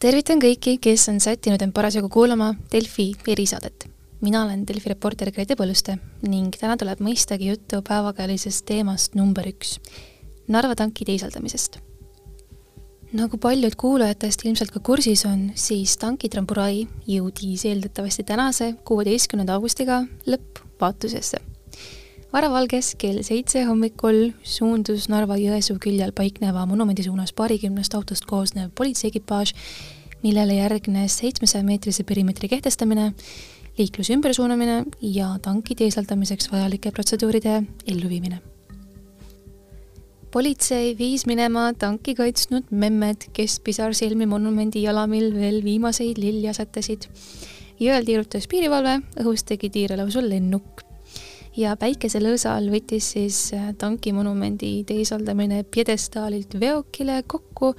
tervitan kõiki, kes on sättinud end parasjagu kuulama Delfi erisaadet. mina olen Delfi reporter Grete Põlluste ning täna tuleb mõistagi juttu päevakajalisest teemast number üks, Narva tanki teisaldamisest. nagu paljud kuulajatest ilmselt ka kursis on, siis tanki tramburai jõudis eeldatavasti tänase, kuueteistkümnenda augustiga lõppvaatusesse varavalges kell seitse hommikul suundus Narva Jõesuu küljel paikneva monumendi suunas paarikümnest autost koosnev politseieekipaaž, millele järgnes seitsmesaja meetrise perimeetri kehtestamine, liikluse ümbersuunamine ja tanki teesaldamiseks vajalike protseduuride elluviimine. politsei viis minema tanki kaitsnud memmed, kes pisarsilmi monumendi jalamil veel viimaseid lilli asetasid. jõel tiirutas piirivalve, õhus tegi tiire lausa lennuk ja päikeselõõsa all võttis siis äh, tankimonumendi teisaldamine pjedestaalilt veokile kokku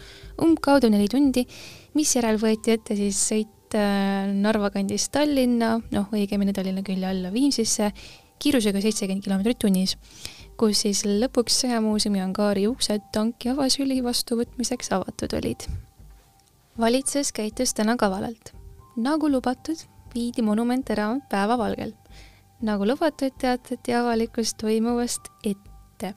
umbkaudu neli tundi, misjärel võeti ette siis sõit äh, Narva kandist Tallinna, noh, õigemini Tallinna külje alla Viimsisse, kiirusega seitsekümmend kilomeetrit tunnis, kus siis lõpuks sõjamuuseumi angaari uksed tanki avasüli vastuvõtmiseks avatud olid. valitsus käitus täna kavalalt. nagu lubatud, viidi monument ära päevavalgel nagu lubatud, teatati avalikust toimuvast ette.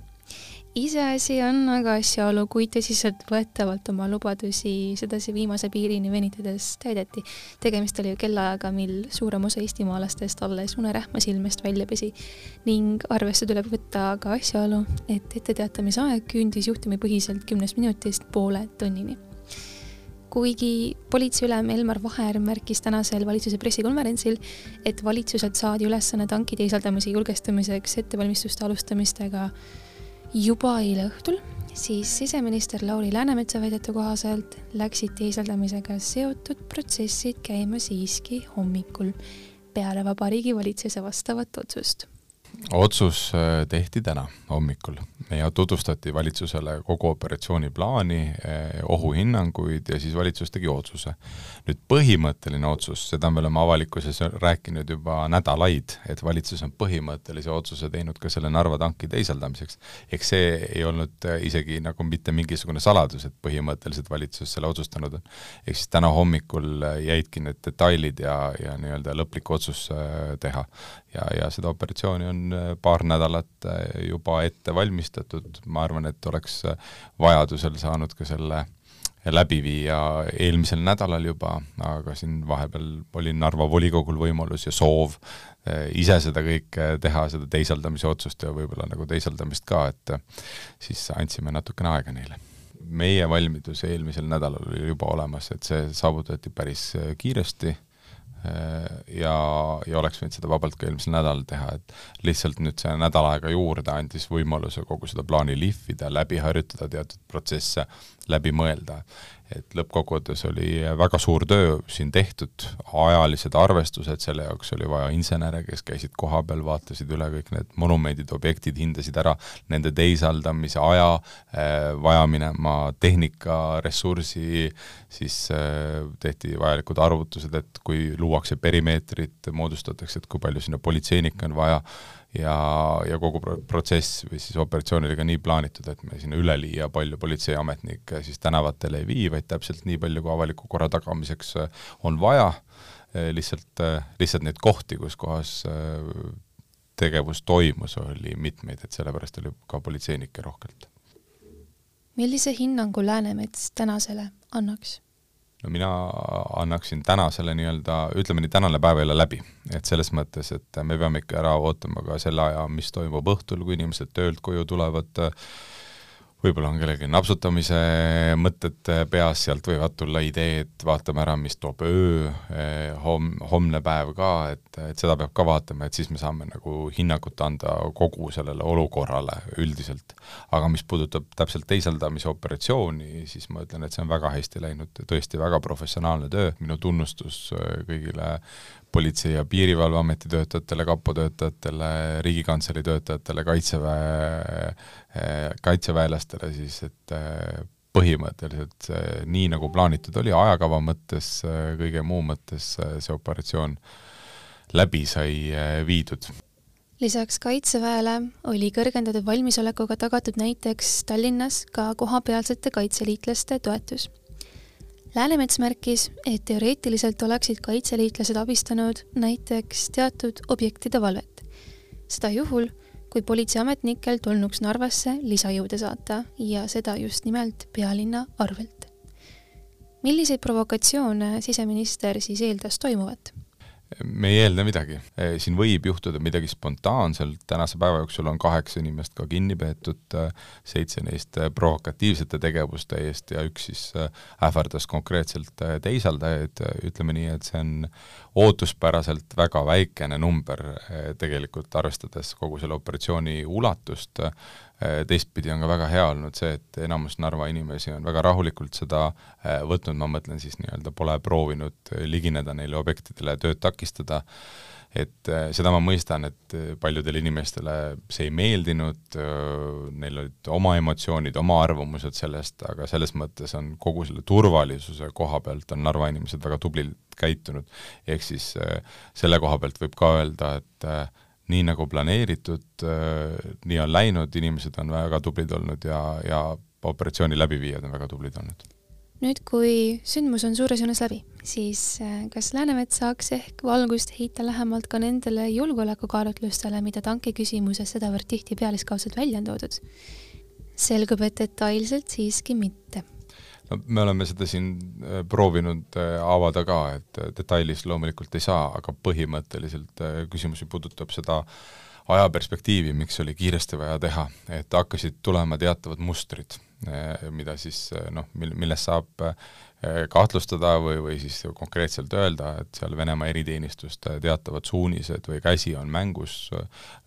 iseasi on aga asjaolu, kui tõsiseltvõetavalt oma lubadusi sedasi viimase piirini venitades täideti. tegemist oli ju kellaajaga, mil suurem osa eestimaalastest alles unerähma silmest välja pesi ning arvesse tuleb võtta ka asjaolu, et etteteatamise aeg küündis juhtumipõhiselt kümnest minutist poole tunnini kuigi politseiülem Elmar Vaher märkis tänasel valitsuse pressikonverentsil, et valitsuselt saadi ülesanne tanki teisaldamise julgestamiseks ettevalmistuste alustamistega juba eile õhtul, siis siseminister Lauri Läänemetsa väidete kohaselt läksid teisaldamisega seotud protsessid käima siiski hommikul peale Vabariigi Valitsuse vastavat otsust otsus äh, tehti täna hommikul ja tutvustati valitsusele kogu operatsiooniplaani, äh, ohuhinnanguid ja siis valitsus tegi otsuse. nüüd põhimõtteline otsus, seda me oleme avalikkuses rääkinud juba nädalaid, et valitsus on põhimõttelise otsuse teinud ka selle Narva tanki teisaldamiseks. eks see ei olnud äh, isegi nagu mitte mingisugune saladus, et põhimõtteliselt valitsus selle otsustanud on. ehk siis täna hommikul jäidki need detailid ja, ja nii-öelda lõplik otsus teha. Ja, ja seda operatsiooni on Äh, paar nädalat äh, juba ette valmistatud, ma arvan, et oleks äh, vajadusel saanud ka selle läbi viia eelmisel nädalal juba, aga siin vahepeal oli Narva volikogul võimalus ja soov ise seda kõike teha, seda teisaldamise otsust ja võib-olla nagu teisaldamist ka, et siis andsime natukene aega neile. meie valmidus eelmisel nädalal oli juba olemas, et see saavutati päris kiiresti ja, ja oleks võinud seda vabalt ka eelmisel nädalal teha, et lihtsalt nüüd see nädal aega juurde andis võimaluse kogu seda plaani lihvida, läbi harjutada teatud protsesse, läbi mõelda. Et lõppkokkuvõttes oli väga suur töö siin tehtud, ajalised arvestused, selle jaoks oli vaja insenere, kes käisid kohapeal, vaatasid üle kõik need monumendid, objektid, hindasid ära nende teisaldamise aja eh,, vaja minema tehnika, ressursi, siis eh, tehti vajalikud arvutused, et kui luuakse perimeetrit, moodustatakse, et kui palju sinna politseinikke on vaja, ja, ja kogu protsess või siis operatsioon oli ka nii plaanitud, et me sinna üleliia palju politseiametnikke siis tänavatele ei vii, vaid täpselt nii palju, kui avaliku korra tagamiseks äh, on vaja, äh, lihtsalt, äh, lihtsalt neid kohti, kus kohas tegevus toimus, oli mitmeid, et sellepärast oli ka politseinikke rohkelt. millise hinnangu Läänemets tänasele annaks? No mina annaksin tänasele nii-öelda, ütleme nii, tänane päev ei ole läbi. et selles mõttes, et me peame ikka ära ootama ka selle aja, mis toimub õhtul, kui inimesed töölt koju tulevad äh,, võib-olla on kellelgi napsutamise mõtted peas, sealt võivad tulla ideed, vaatame ära, mis toob öö, eh, hom-, homne päev ka, et, et seda peab ka vaatama, et siis me saame nagu hinnangut anda kogu sellele olukorrale üldiselt. aga mis puudutab täpselt teisaldamise operatsiooni, siis ma ütlen, et see on väga hästi läinud, tõesti väga professionaalne töö, minu tunnustus eh, kõigile Politsei- ja Piirivalveameti töötajatele, kapo töötajatele, Riigikantselei töötajatele, Kaitseväe, kaitseväelastele siis, et eh, põhimõtteliselt nii, nagu plaanitud oli, ajakava mõttes, kõige muu mõttes see operatsioon läbi sai viidud lisaks Kaitseväele oli kõrgendatud valmisolekuga tagatud näiteks Tallinnas ka kohapealsete kaitseliitlaste toetus Läänemets märkis, et teoreetiliselt oleksid kaitseliitlased abistanud näiteks teatud objektide valvet. seda juhul, kui politseiametnikel tulnuks Narvasse lisajõude saata ja seda just nimelt pealinna arvelt. milliseid provokatsioone siseminister siis eeldas toimuvat? Me ei eelda midagi. Eh, siin võib juhtuda midagi spontaanselt, tänase päeva jooksul on kaheksa inimest ka kinni peetud, eh, seitse neist eh, provokatiivsete tegevuste eest ja üks siis ähvardas konkreetselt teisaldajaid, ütleme nii, et see on ootuspäraselt väga väikene number tegelikult, arvestades kogu selle operatsiooni ulatust, teistpidi on ka väga hea olnud see, et enamus Narva inimesi on väga rahulikult seda äh, võtnud, ma mõtlen siis nii-öelda pole proovinud äh, ligineda neile objektidele tööd takistada, et seda ma mõistan, et paljudele inimestele see ei meeldinud, neil olid oma emotsioonid, oma arvamused sellest, aga selles mõttes on kogu selle turvalisuse koha pealt on Narva inimesed väga tublilt käitunud. ehk siis selle koha pealt võib ka öelda, et nii nagu planeeritud, äh, nii on läinud, inimesed on väga tublid olnud ja, ja operatsiooni läbiviijad on väga tublid olnud. nüüd, kui sündmus on suures joones läbi, siis äh, kas Läänemets saaks ehk valgust heita lähemalt ka nendele julgeolekukaalutlustele, mida tanki küsimuses sedavõrd tihti pealiskaudselt välja on toodud? selgub, et detailselt siiski mitte no me oleme seda siin äh, proovinud äh, avada ka, et äh, detailis loomulikult ei saa, aga põhimõtteliselt küsimus ju puudutab seda ajaperspektiivi, miks oli kiiresti vaja teha, et hakkasid tulema teatavad mustrid, mida siis noh, mil-, millest saab Eh, kahtlustada või, või siis konkreetselt öelda, et seal Venemaa eriteenistuste teatavad suunised või käsi on mängus,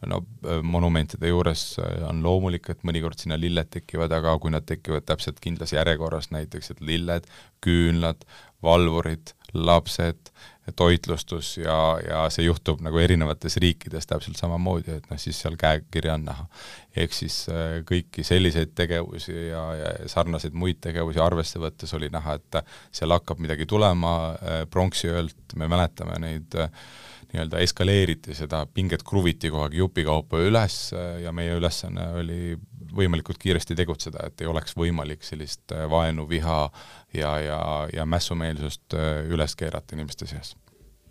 no eh, monumentide juures eh, on loomulik, et mõnikord sinna lilled tekivad, aga kui nad tekivad täpselt kindlas järjekorras, näiteks et lilled, küünlad, valvurid, lapsed, toitlustus ja, ja see juhtub nagu erinevates riikides täpselt samamoodi, et noh, siis seal käekirja on näha. ehk siis äh, kõiki selliseid tegevusi ja, ja sarnaseid muid tegevusi arvesse võttes oli näha, et seal hakkab midagi tulema, äh, pronksiöölt me mäletame neid äh, nii-öelda eskaleeriti seda pinget kruviti kogu aeg jupikaupa üles ja meie ülesanne oli võimalikult kiiresti tegutseda, et ei oleks võimalik sellist äh, vaenu, viha ja, ja, ja mässumeelsust äh, üles keerata inimeste seas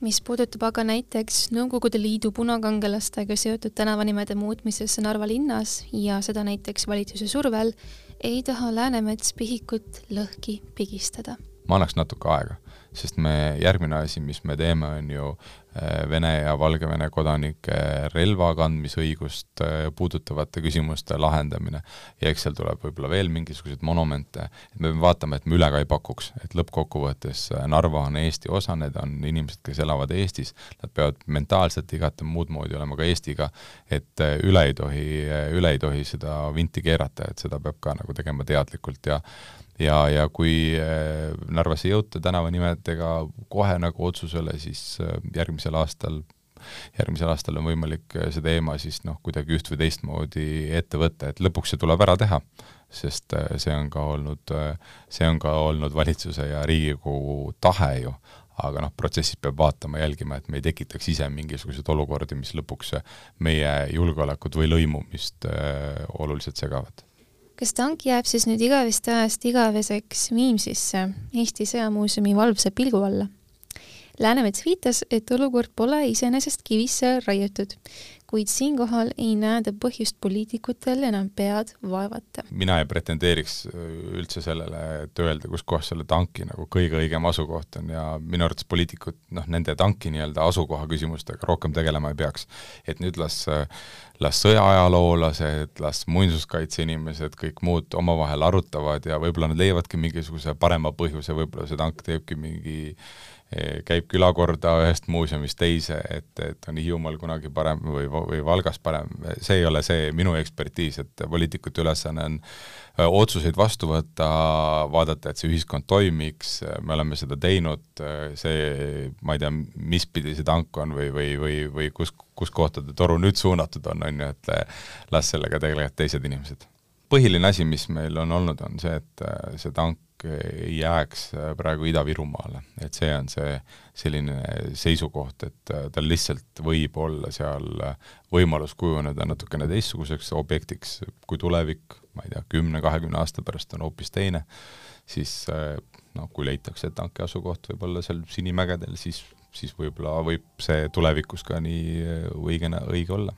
mis puudutab aga näiteks Nõukogude Liidu punakangelastega seotud tänavanimede muutmisesse Narva linnas ja seda näiteks valitsuse survel, ei taha Läänemets Pihikut lõhki pigistada. ma annaks natuke aega sest me, järgmine asi, mis me teeme, on ju Vene ja Valgevene kodanike relva kandmisõigust äh, puudutavate küsimuste lahendamine. ja eks seal tuleb võib-olla veel mingisuguseid monumente, et me peame vaatama, et me üle ka ei pakuks, et lõppkokkuvõttes äh, Narva on Eesti osa, need on inimesed, kes elavad Eestis, nad peavad mentaalselt igati muud moodi olema ka Eestiga, et üle ei tohi, üle ei tohi seda vinti keerata, et seda peab ka nagu tegema teadlikult ja ja, ja kui äh, Narvas ei jõuta tänavanimedega kohe nagu otsusele, siis äh, järgmisel aastal järgmisel aastal on võimalik äh, see teema siis noh, kuidagi üht või teistmoodi ette võtta, et lõpuks see tuleb ära teha, sest see on ka olnud, see on ka olnud valitsuse ja Riigikogu tahe ju, aga noh, protsessis peab vaatama, jälgima, et me ei tekitaks ise mingisuguseid olukordi, mis lõpuks meie julgeolekut või lõimumist oluliselt segavad kas tank jääb siis nüüd igavest ajast igaveseks Viimsisse Eesti Sõjamuuseumi valvsa pilgu alla? Läänemets viitas, et olukord pole iseenesest kivisse raiutud kuid siinkohal ei näe ta põhjust poliitikutel enam pead vaevata. mina ei pretendeeriks äh, üldse sellele, et öelda, kus kohas selle tanki nagu kõige õigem asukoht on ja minu arvates poliitikud noh, nende tanki nii-öelda asukoha küsimustega rohkem tegelema ei peaks. et nüüd las, las sõjaajaloolased, las muinsuskaitseinimesed, kõik muud omavahel arutavad ja võib-olla nad leiavadki mingisuguse parema põhjuse, võib-olla see tank teebki mingi Eh, käib külakorda ühest muuseumist teise, et, et on Hiiumaal kunagi parem või, või Valgas parem, see ei ole see minu ekspertiis, et poliitikute ülesanne on eh, otsuseid vastu võtta, vaadata, et see ühiskond toimiks, me oleme seda teinud, see, ma ei tea, mis pidi see tank on või, või, või, või kus, kus kohta ta toru nüüd suunatud on, on ju, et las sellega tegelevad teised inimesed. põhiline asi, mis meil on olnud, on see, et see tank ei jääks äh, praegu Ida-Virumaale, et see on see selline seisukoht, et äh, tal lihtsalt võib olla seal äh, võimalus kujuneda natukene teistsuguseks objektiks, kui tulevik, ma ei tea, kümne-kahekümne aasta pärast on hoopis teine, siis noh, kui leitakse, et tanki asukoht võib olla seal Sinimägedel, siis, siis võib-olla võib see tulevikus ka nii õigena, õige olla.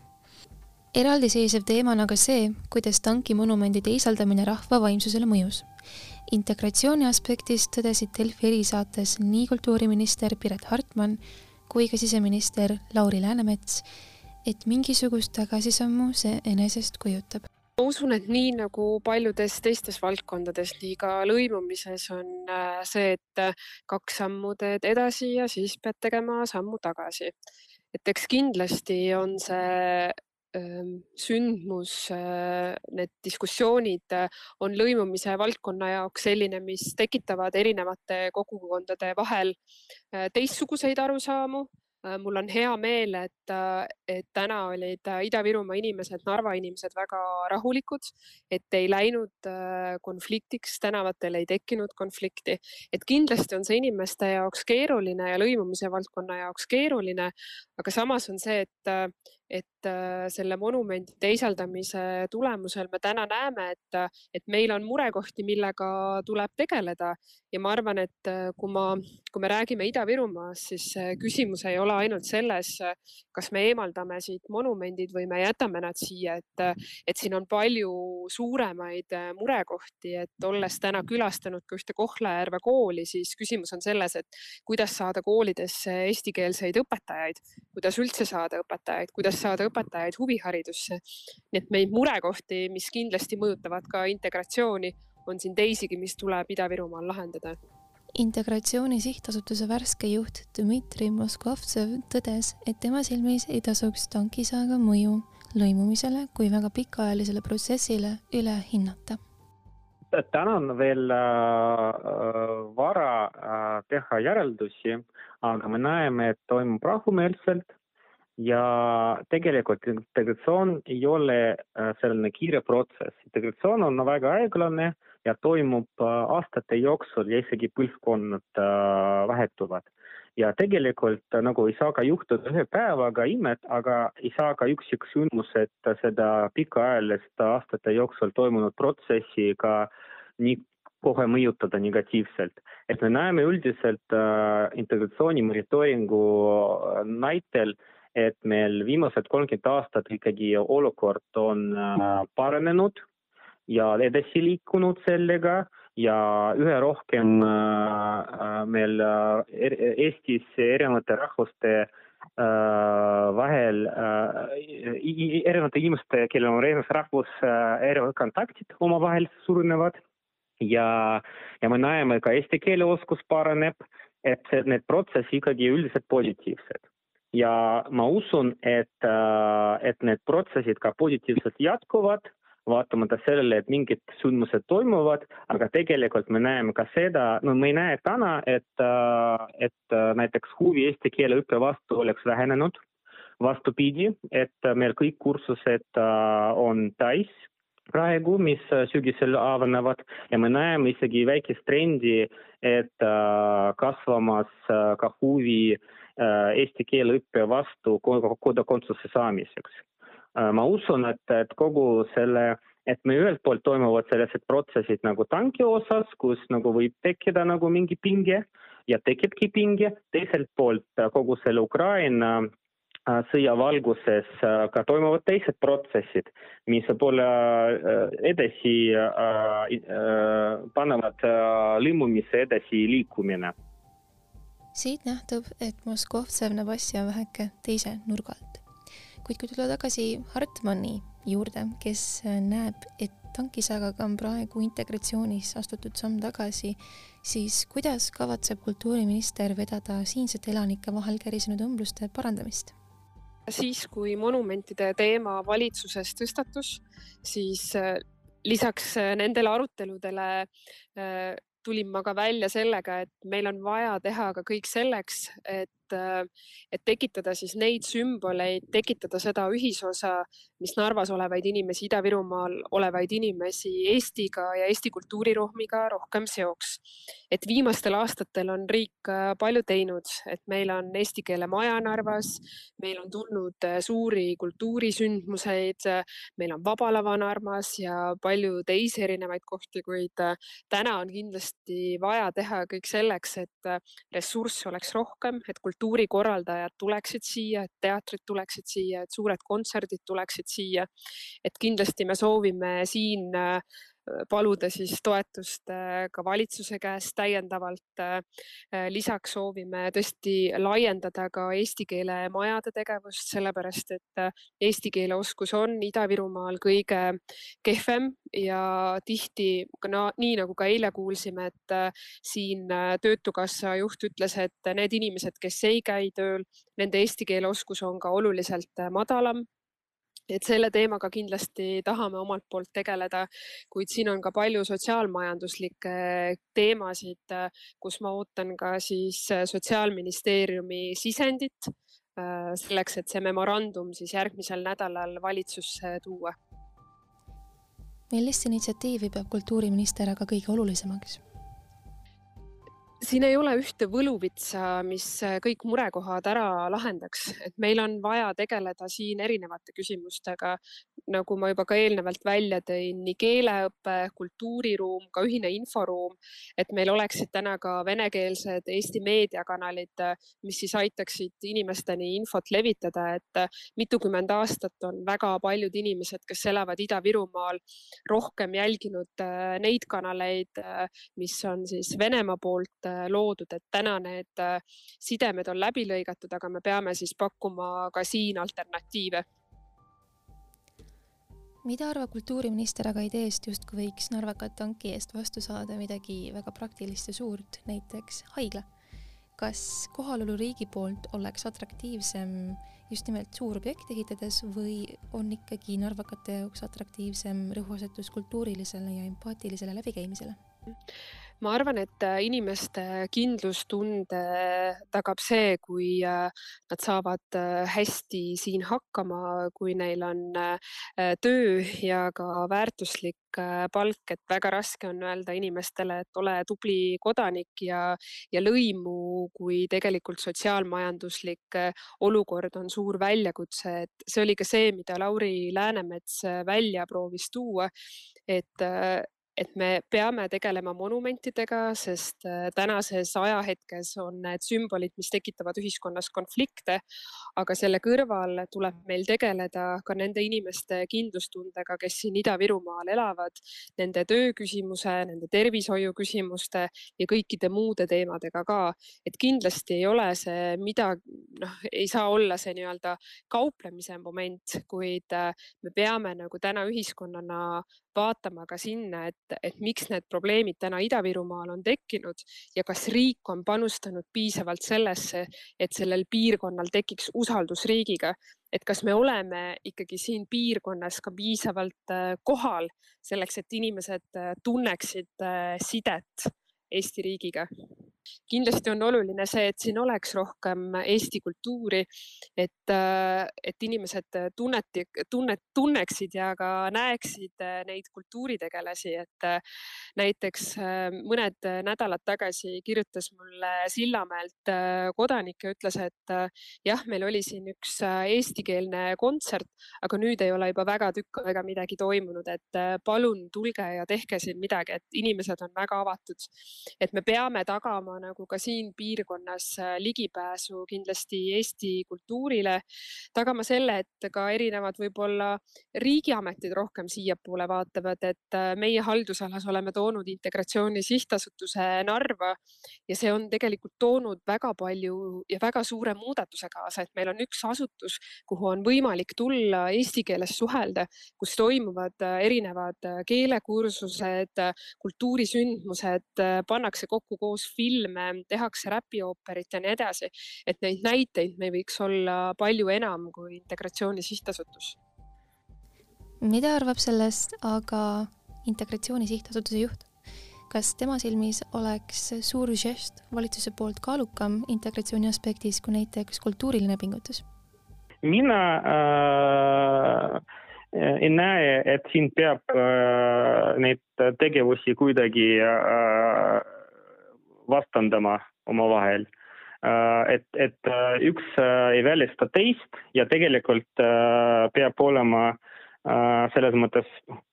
Eraldiseisev teema on aga see, kuidas tankimonumendi teisaldamine rahva vaimsusele mõjus. Integratsiooni aspektist tõdesid Delfi erisaates nii kultuuriminister Piret Hartman kui ka siseminister Lauri Läänemets, et mingisugust tagasisammu see enesest kujutab ma usun, et nii nagu paljudes teistes valdkondades, nii ka lõimumises on äh, see, et äh, kaks sammu teed edasi ja siis pead tegema sammu tagasi. et eks kindlasti on see sündmus, need diskussioonid on lõimumise valdkonna jaoks selline, mis tekitavad erinevate kogukondade vahel teistsuguseid arusaamu Äh, mul on hea meel, et, äh, et täna olid äh, Ida-Virumaa inimesed, Narva inimesed väga rahulikud, et ei läinud konfliktiks, tänavatel ei tekkinud konflikti. et kindlasti on see inimeste jaoks keeruline ja lõimumise valdkonna jaoks keeruline, aga samas on see, et, et selle monumendi teisaldamise tulemusel me täna näeme, et, et meil on murekohti, millega tuleb tegeleda. Ja ma arvan, et kui ma, kui me räägime Ida-Virumaast, siis küsimus ei ole ole ainult selles, kas me eemaldame siit monumendid või me jätame nad siia, et, et siin on palju suuremaid murekohti, et olles täna külastanud ka ühte Kohtla-Järve kooli, siis küsimus on selles, et kuidas saada koolidesse eestikeelseid õpetajaid, kuidas üldse saada õpetajaid, kuidas saada õpetajaid huviharidusse. nii et neid murekohti, mis kindlasti mõjutavad ka integratsiooni, on siin teisigi, mis tuleb Ida-Virumaal lahendada integratsiooni sihtasutuse värske juht Dmitri Moskovtsev tõdes, et tema silmis ei tasuks tankisaaga mõju lõimumisele kui väga pikaajalisele protsessile üle hinnata. täna on veel äh, vara äh, teha järeldusi, aga me näeme, et toimub rahumeelselt ja tegelikult integratsioon ei ole äh, selline kiire protsess, integratsioon on väga aeglane ja toimub äh, aastate jooksul ja isegi põlvkonnad äh, vahetuvad. ja tegelikult nagu ei saa ka juhtuda ühe päevaga imet, aga ei saa ka üksiksündmused seda pikaajalist aastate jooksul toimunud protsessi ka nii kohe mõjutada negatiivselt. et me näeme üldiselt integratsiooni monitooringu näitel äh, et meil viimased kolmkümmend aastat ikkagi olukord on äh, paranenud ja edasi liikunud sellega ja üha rohkem äh, äh, meil Eestis erinevate rahvuste vahel erinevate inimeste, kellel on erinevas rahvus, erinevad kontaktid omavahel suurenevad ja, ja me näeme ka eesti keele oskus paraneb, et need protsessid ikkagi üldiselt positiivsed ja ma usun, et, äh, et need protsessid ka positiivselt jätkuvad, vaatamata sellele, et mingid sündmused toimuvad, aga tegelikult me näeme ka seda, no me ei näe täna, et, äh, et äh, näiteks huvi eesti keele õppe vastu oleks vähenenud. vastupidi, et meil kõik kursused on täis praegu, mis sügisel avanevad ja me näeme isegi väikest trendi, et kasvamas ka huvi äh, eesti keele õppe vastu kodakondsuse saamiseks. Äh, ma usun, et, et kogu selle, et me ühelt poolt toimuvad sellised protsessid nagu tanki osas, kus nagu võib tekkida nagu mingi pinge ja tekibki pinge, teiselt poolt äh, kogu selle Ukraina sõja valguses ka toimuvad teised protsessid, mis võib-olla edasi panevad lõimumise edasi liikumine siit nähtub, et Moskovtsev näeb asja väheke teise nurga alt. kuid kui tulla tagasi Hartmanni juurde, kes näeb, et tankisagaga on praegu integratsioonis astutud samm tagasi, siis kuidas kavatseb kultuuriminister vedada siinsete elanike vahel kärisenud õmbluste parandamist? siis, kui monumentide teema valitsuses tõstatus, siis äh, lisaks äh, nendele aruteludele äh, tulin ma ka välja sellega, et meil on vaja teha ka kõik selleks, et et tekitada siis neid sümboleid, tekitada seda ühisosa, mis Narvas olevaid inimesi, Ida-Virumaal olevaid inimesi Eestiga ja Eesti kultuuriruumiga rohkem seoks. et viimastel aastatel on riik palju teinud, et meil on eesti keele maja Narvas, meil on tulnud suuri kultuurisündmuseid, meil on Vaba Lava Narvas ja palju teisi erinevaid kohti, kuid täna on kindlasti vaja teha kõik selleks, et ressursse oleks rohkem, et kultuurikorraldajad tuleksid siia, et teatrid tuleksid siia, et suured kontserdid tuleksid siia. et kindlasti me soovime siin paluda siis toetust äh, ka valitsuse käest täiendavalt. Äh, lisaks soovime tõesti laiendada ka eesti keele majade tegevust, sellepärast et äh, eesti keele oskus on Ida-Virumaal kõige kehvem ja tihti no, nii nagu ka eile kuulsime, et siin Töötukassa juht ütles, et need inimesed, kes ei käi tööl, nende eesti keele oskus on ka oluliselt madalam et selle teemaga kindlasti tahame omalt poolt tegeleda, kuid siin on ka palju sotsiaalmajanduslikke teemasid, kus ma ootan ka siis Sotsiaalministeeriumi sisendit äh, selleks, et see memorandum siis järgmisel nädalal valitsusse tuua. millist initsiatiivi peab kultuuriminister aga kõige olulisemaks? Siin ei ole ühte võluvitsa, mis äh, kõik murekohad ära lahendaks, et meil on vaja tegeleda siin erinevate küsimustega, nagu ma juba ka eelnevalt välja tõin, nii keeleõpe, kultuuriruum, ka ühine inforuum, et meil oleksid täna ka venekeelsed Eesti meediakanalid, mis siis aitaksid inimesteni infot levitada, et mitukümmend aastat on väga paljud inimesed, kes elavad Ida-Virumaal, rohkem jälginud äh, neid kanaleid, äh, mis on siis Venemaa poolt Äh, loodud, et täna need sidemed on läbi lõigatud, aga me peame siis pakkuma ka siin alternatiive mida arvab kultuuriminister aga ideest, justkui võiks Narvaka tanki eest vastu saada midagi väga praktilist ja suurt, näiteks haigla? kas kohalolu riigi poolt oleks atraktiivsem just nimelt suurobjekti ehitades või on ikkagi narvakate jaoks atraktiivsem rõhuasetus kultuurilisele ja empaatilisele läbikäimisele? Ma arvan, et äh, inimeste kindlustunde tagab see, kui äh, nad saavad äh, hästi siin hakkama, kui neil on töö ja ka väärtuslik palk, et väga raske on öelda inimestele, et ole tubli kodanik ja, ja lõimu, kui tegelikult sotsiaalmajanduslik olukord on suur väljakutse, et see oli ka see, mida Lauri Läänemets välja proovis tuua, et et me peame tegelema monumentidega, sest äh, tänases ajahetkes on need sümbolid, mis tekitavad ühiskonnas konflikte. aga selle kõrval tuleb meil tegeleda ka nende inimeste kindlustundega, kes siin Ida-Virumaal elavad, nende tööküsimuse, nende tervishoiu küsimuste ja kõikide muude teemadega ka. et kindlasti ei ole see midagi, noh, ei saa olla see nii-öelda kauplemise moment, kuid äh, me peame nagu täna ühiskonnana vaatama ka sinna, et, et miks need probleemid täna Ida-Virumaal on tekkinud ja kas riik on panustanud piisavalt sellesse, et sellel piirkonnal tekiks usaldus riigiga. et kas me oleme ikkagi siin piirkonnas ka piisavalt äh, kohal selleks, et inimesed äh, tunneksid sidet Eesti riigiga kindlasti on oluline see, et siin oleks rohkem Eesti kultuuri, et, et inimesed tunneti, tunnet, tunneksid ja ka näeksid neid kultuuritegelasi, et näiteks mõned nädalad tagasi kirjutas mulle Sillamäelt kodanik ja ütles, et jah, meil oli siin üks eestikeelne kontsert, aga nüüd ei ole juba väga tükk aega midagi toimunud, et palun tulge ja tehke siin midagi, et inimesed on väga avatud. et me peame tagama nagu ka siin piirkonnas äh, ligipääsu kindlasti Eesti kultuurile, tagama selle, et ka erinevad võib-olla riigiametid rohkem siiapoole vaatavad, et äh, meie haldusalas oleme toonud Integratsiooni Sihtasutuse Narva ja see on tegelikult toonud väga palju ja väga suure muudatuse kaasa, et meil on üks asutus, kuhu on võimalik tulla eesti keeles suhelda, kus toimuvad äh, erinevad keelekursused, kultuurisündmused, pannakse kokku koos film, filme, tehakse räpiooperit ja nii edasi. et neid näiteid meil võiks olla palju enam kui Integratsiooni Sihtasutus. mida arvab sellest aga Integratsiooni Sihtasutuse juht? kas tema silmis oleks suur žest valitsuse poolt kaalukam integratsiooni aspektis kui näiteks kultuuriline pingutus? mina äh, ei näe, et siin peab äh, neid tegevusi kuidagi äh, vastandama omavahel äh,. et, et äh, üks äh, ei välista teist ja tegelikult peab olema selles mõttes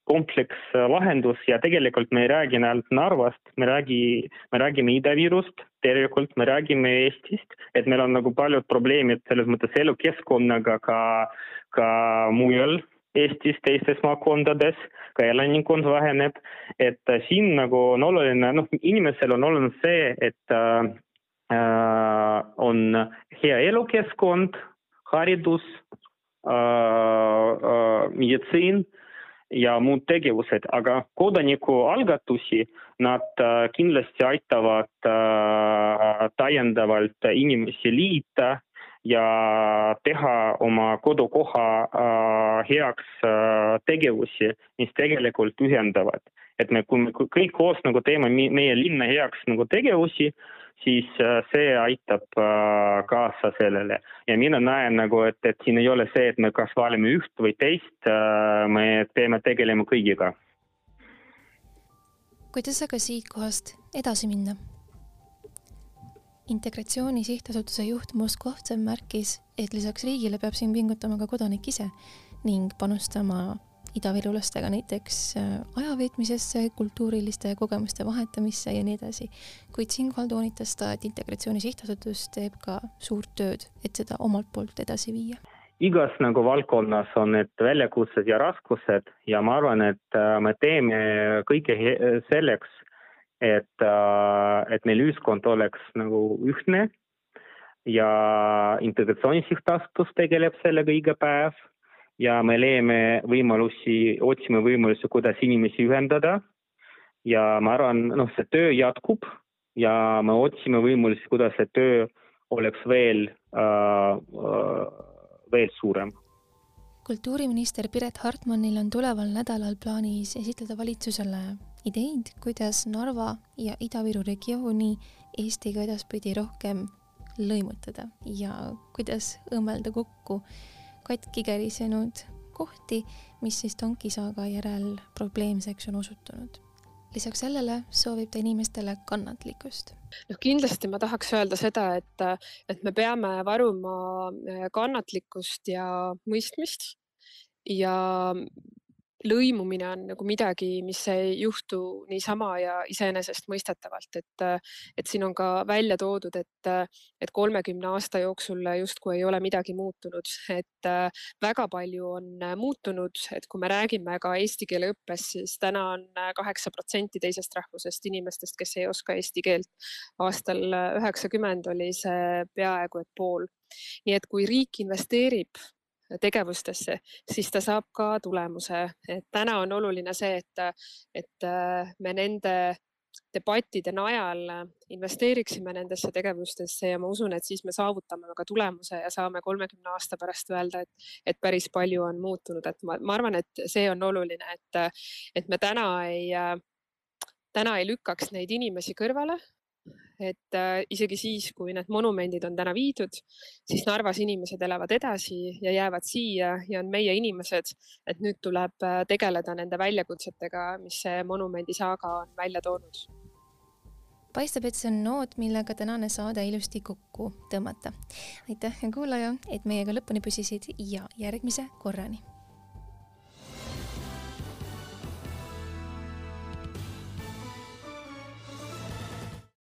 komplekslahendus ja tegelikult me ei räägi ainult Narvast, me räägi, me räägime Ida-Virust, tervikult me räägime Eestist, et meil on nagu paljud probleemid selles mõttes elukeskkonnaga ka, ka mujal Eestis, teistes maakondades, ka elanikkond väheneb, et siin nagu on oluline, noh, inimesel on oluline see, et äh, on hea elukeskkond, haridus äh,, äh, meditsiin ja muud tegevused, aga kodanikualgatusi nad äh, kindlasti aitavad äh, täiendavalt inimesi liita ja teha oma kodukoha äh, heaks äh, tegevusi, mis tegelikult ühendavad. et me, kui me kõik koos nagu teeme meie linna heaks nagu tegevusi, siis äh, see aitab kaasa sellele ja mina näen nagu, et, et siin ei ole see, et me kas valime üht või teist me peame tegelema kõigiga. kuidas aga siit kohast edasi minna? Integratsiooni sihtasutuse juht Moskovtsev märkis, et lisaks riigile peab siin pingutama ka kodanik ise ning panustama idavirulastega näiteks äh, aja veetmisesse, kultuuriliste kogemuste vahetamisse ja nii edasi. kuid siinkohal toonitas ta, et Integratsiooni Sihtasutus teeb ka suurt tööd, et seda omalt poolt edasi viia. igas nagu valdkonnas on need väljakutsed ja raskused ja ma arvan, et äh, me teeme kõike selleks, et, äh, et meil ühiskond oleks nagu ühtne ja integratsiooni sihtasutus tegeleb sellega iga päev ja me leiame võimalusi, otsime võimalusi, kuidas inimesi ühendada. ja ma arvan, noh, see töö jätkub ja me otsime võimalusi, kuidas see töö oleks veel äh,, äh, veel suurem kultuuriminister Piret Hartmanil on tuleval nädalal plaanis esitleda valitsusele ideid, kuidas Narva ja Ida-Viru regiooni Eestiga edaspidi rohkem lõimutada ja kuidas õmmelda kokku katki kärisenud kohti, mis siis tankisaaga järel probleemseks on osutunud. Lisaks sellele soovib ta inimestele kannatlikkust. noh, kindlasti ma tahaks öelda seda, et, et me peame varuma kannatlikkust ja mõistmist ja lõimumine on nagu midagi, mis ei juhtu niisama ja iseenesestmõistetavalt, et, et siin on ka välja toodud, et, et kolmekümne aasta jooksul justkui ei ole midagi muutunud, et väga palju on muutunud, et kui me räägime ka eesti keele õppest, siis täna on kaheksa protsenti teisest rahvusest inimestest, kes ei oska eesti keelt. aastal üheksakümmend oli see peaaegu et pool. nii et kui riik investeerib tegevustesse, siis ta saab ka tulemuse. et täna on oluline see, et, et äh, me nende debattide najal investeeriksime nendesse tegevustesse ja ma usun, et siis me saavutame ka tulemuse ja saame kolmekümne aasta pärast öelda, et, et päris palju on muutunud, et ma, ma arvan, et see on oluline, et, et me täna ei, täna ei lükkaks neid inimesi kõrvale, et äh, isegi siis, kui need monumendid on täna viidud, siis Narvas inimesed elavad edasi ja jäävad siia ja on meie inimesed. et nüüd tuleb äh, tegeleda nende väljakutsetega, mis see monumendisaaga on välja toonud. paistab, et see on noot, millega tänane saade ilusti kokku tõmmata. aitäh, kuulaja, et meiega lõpuni püsisid ja järgmise korrani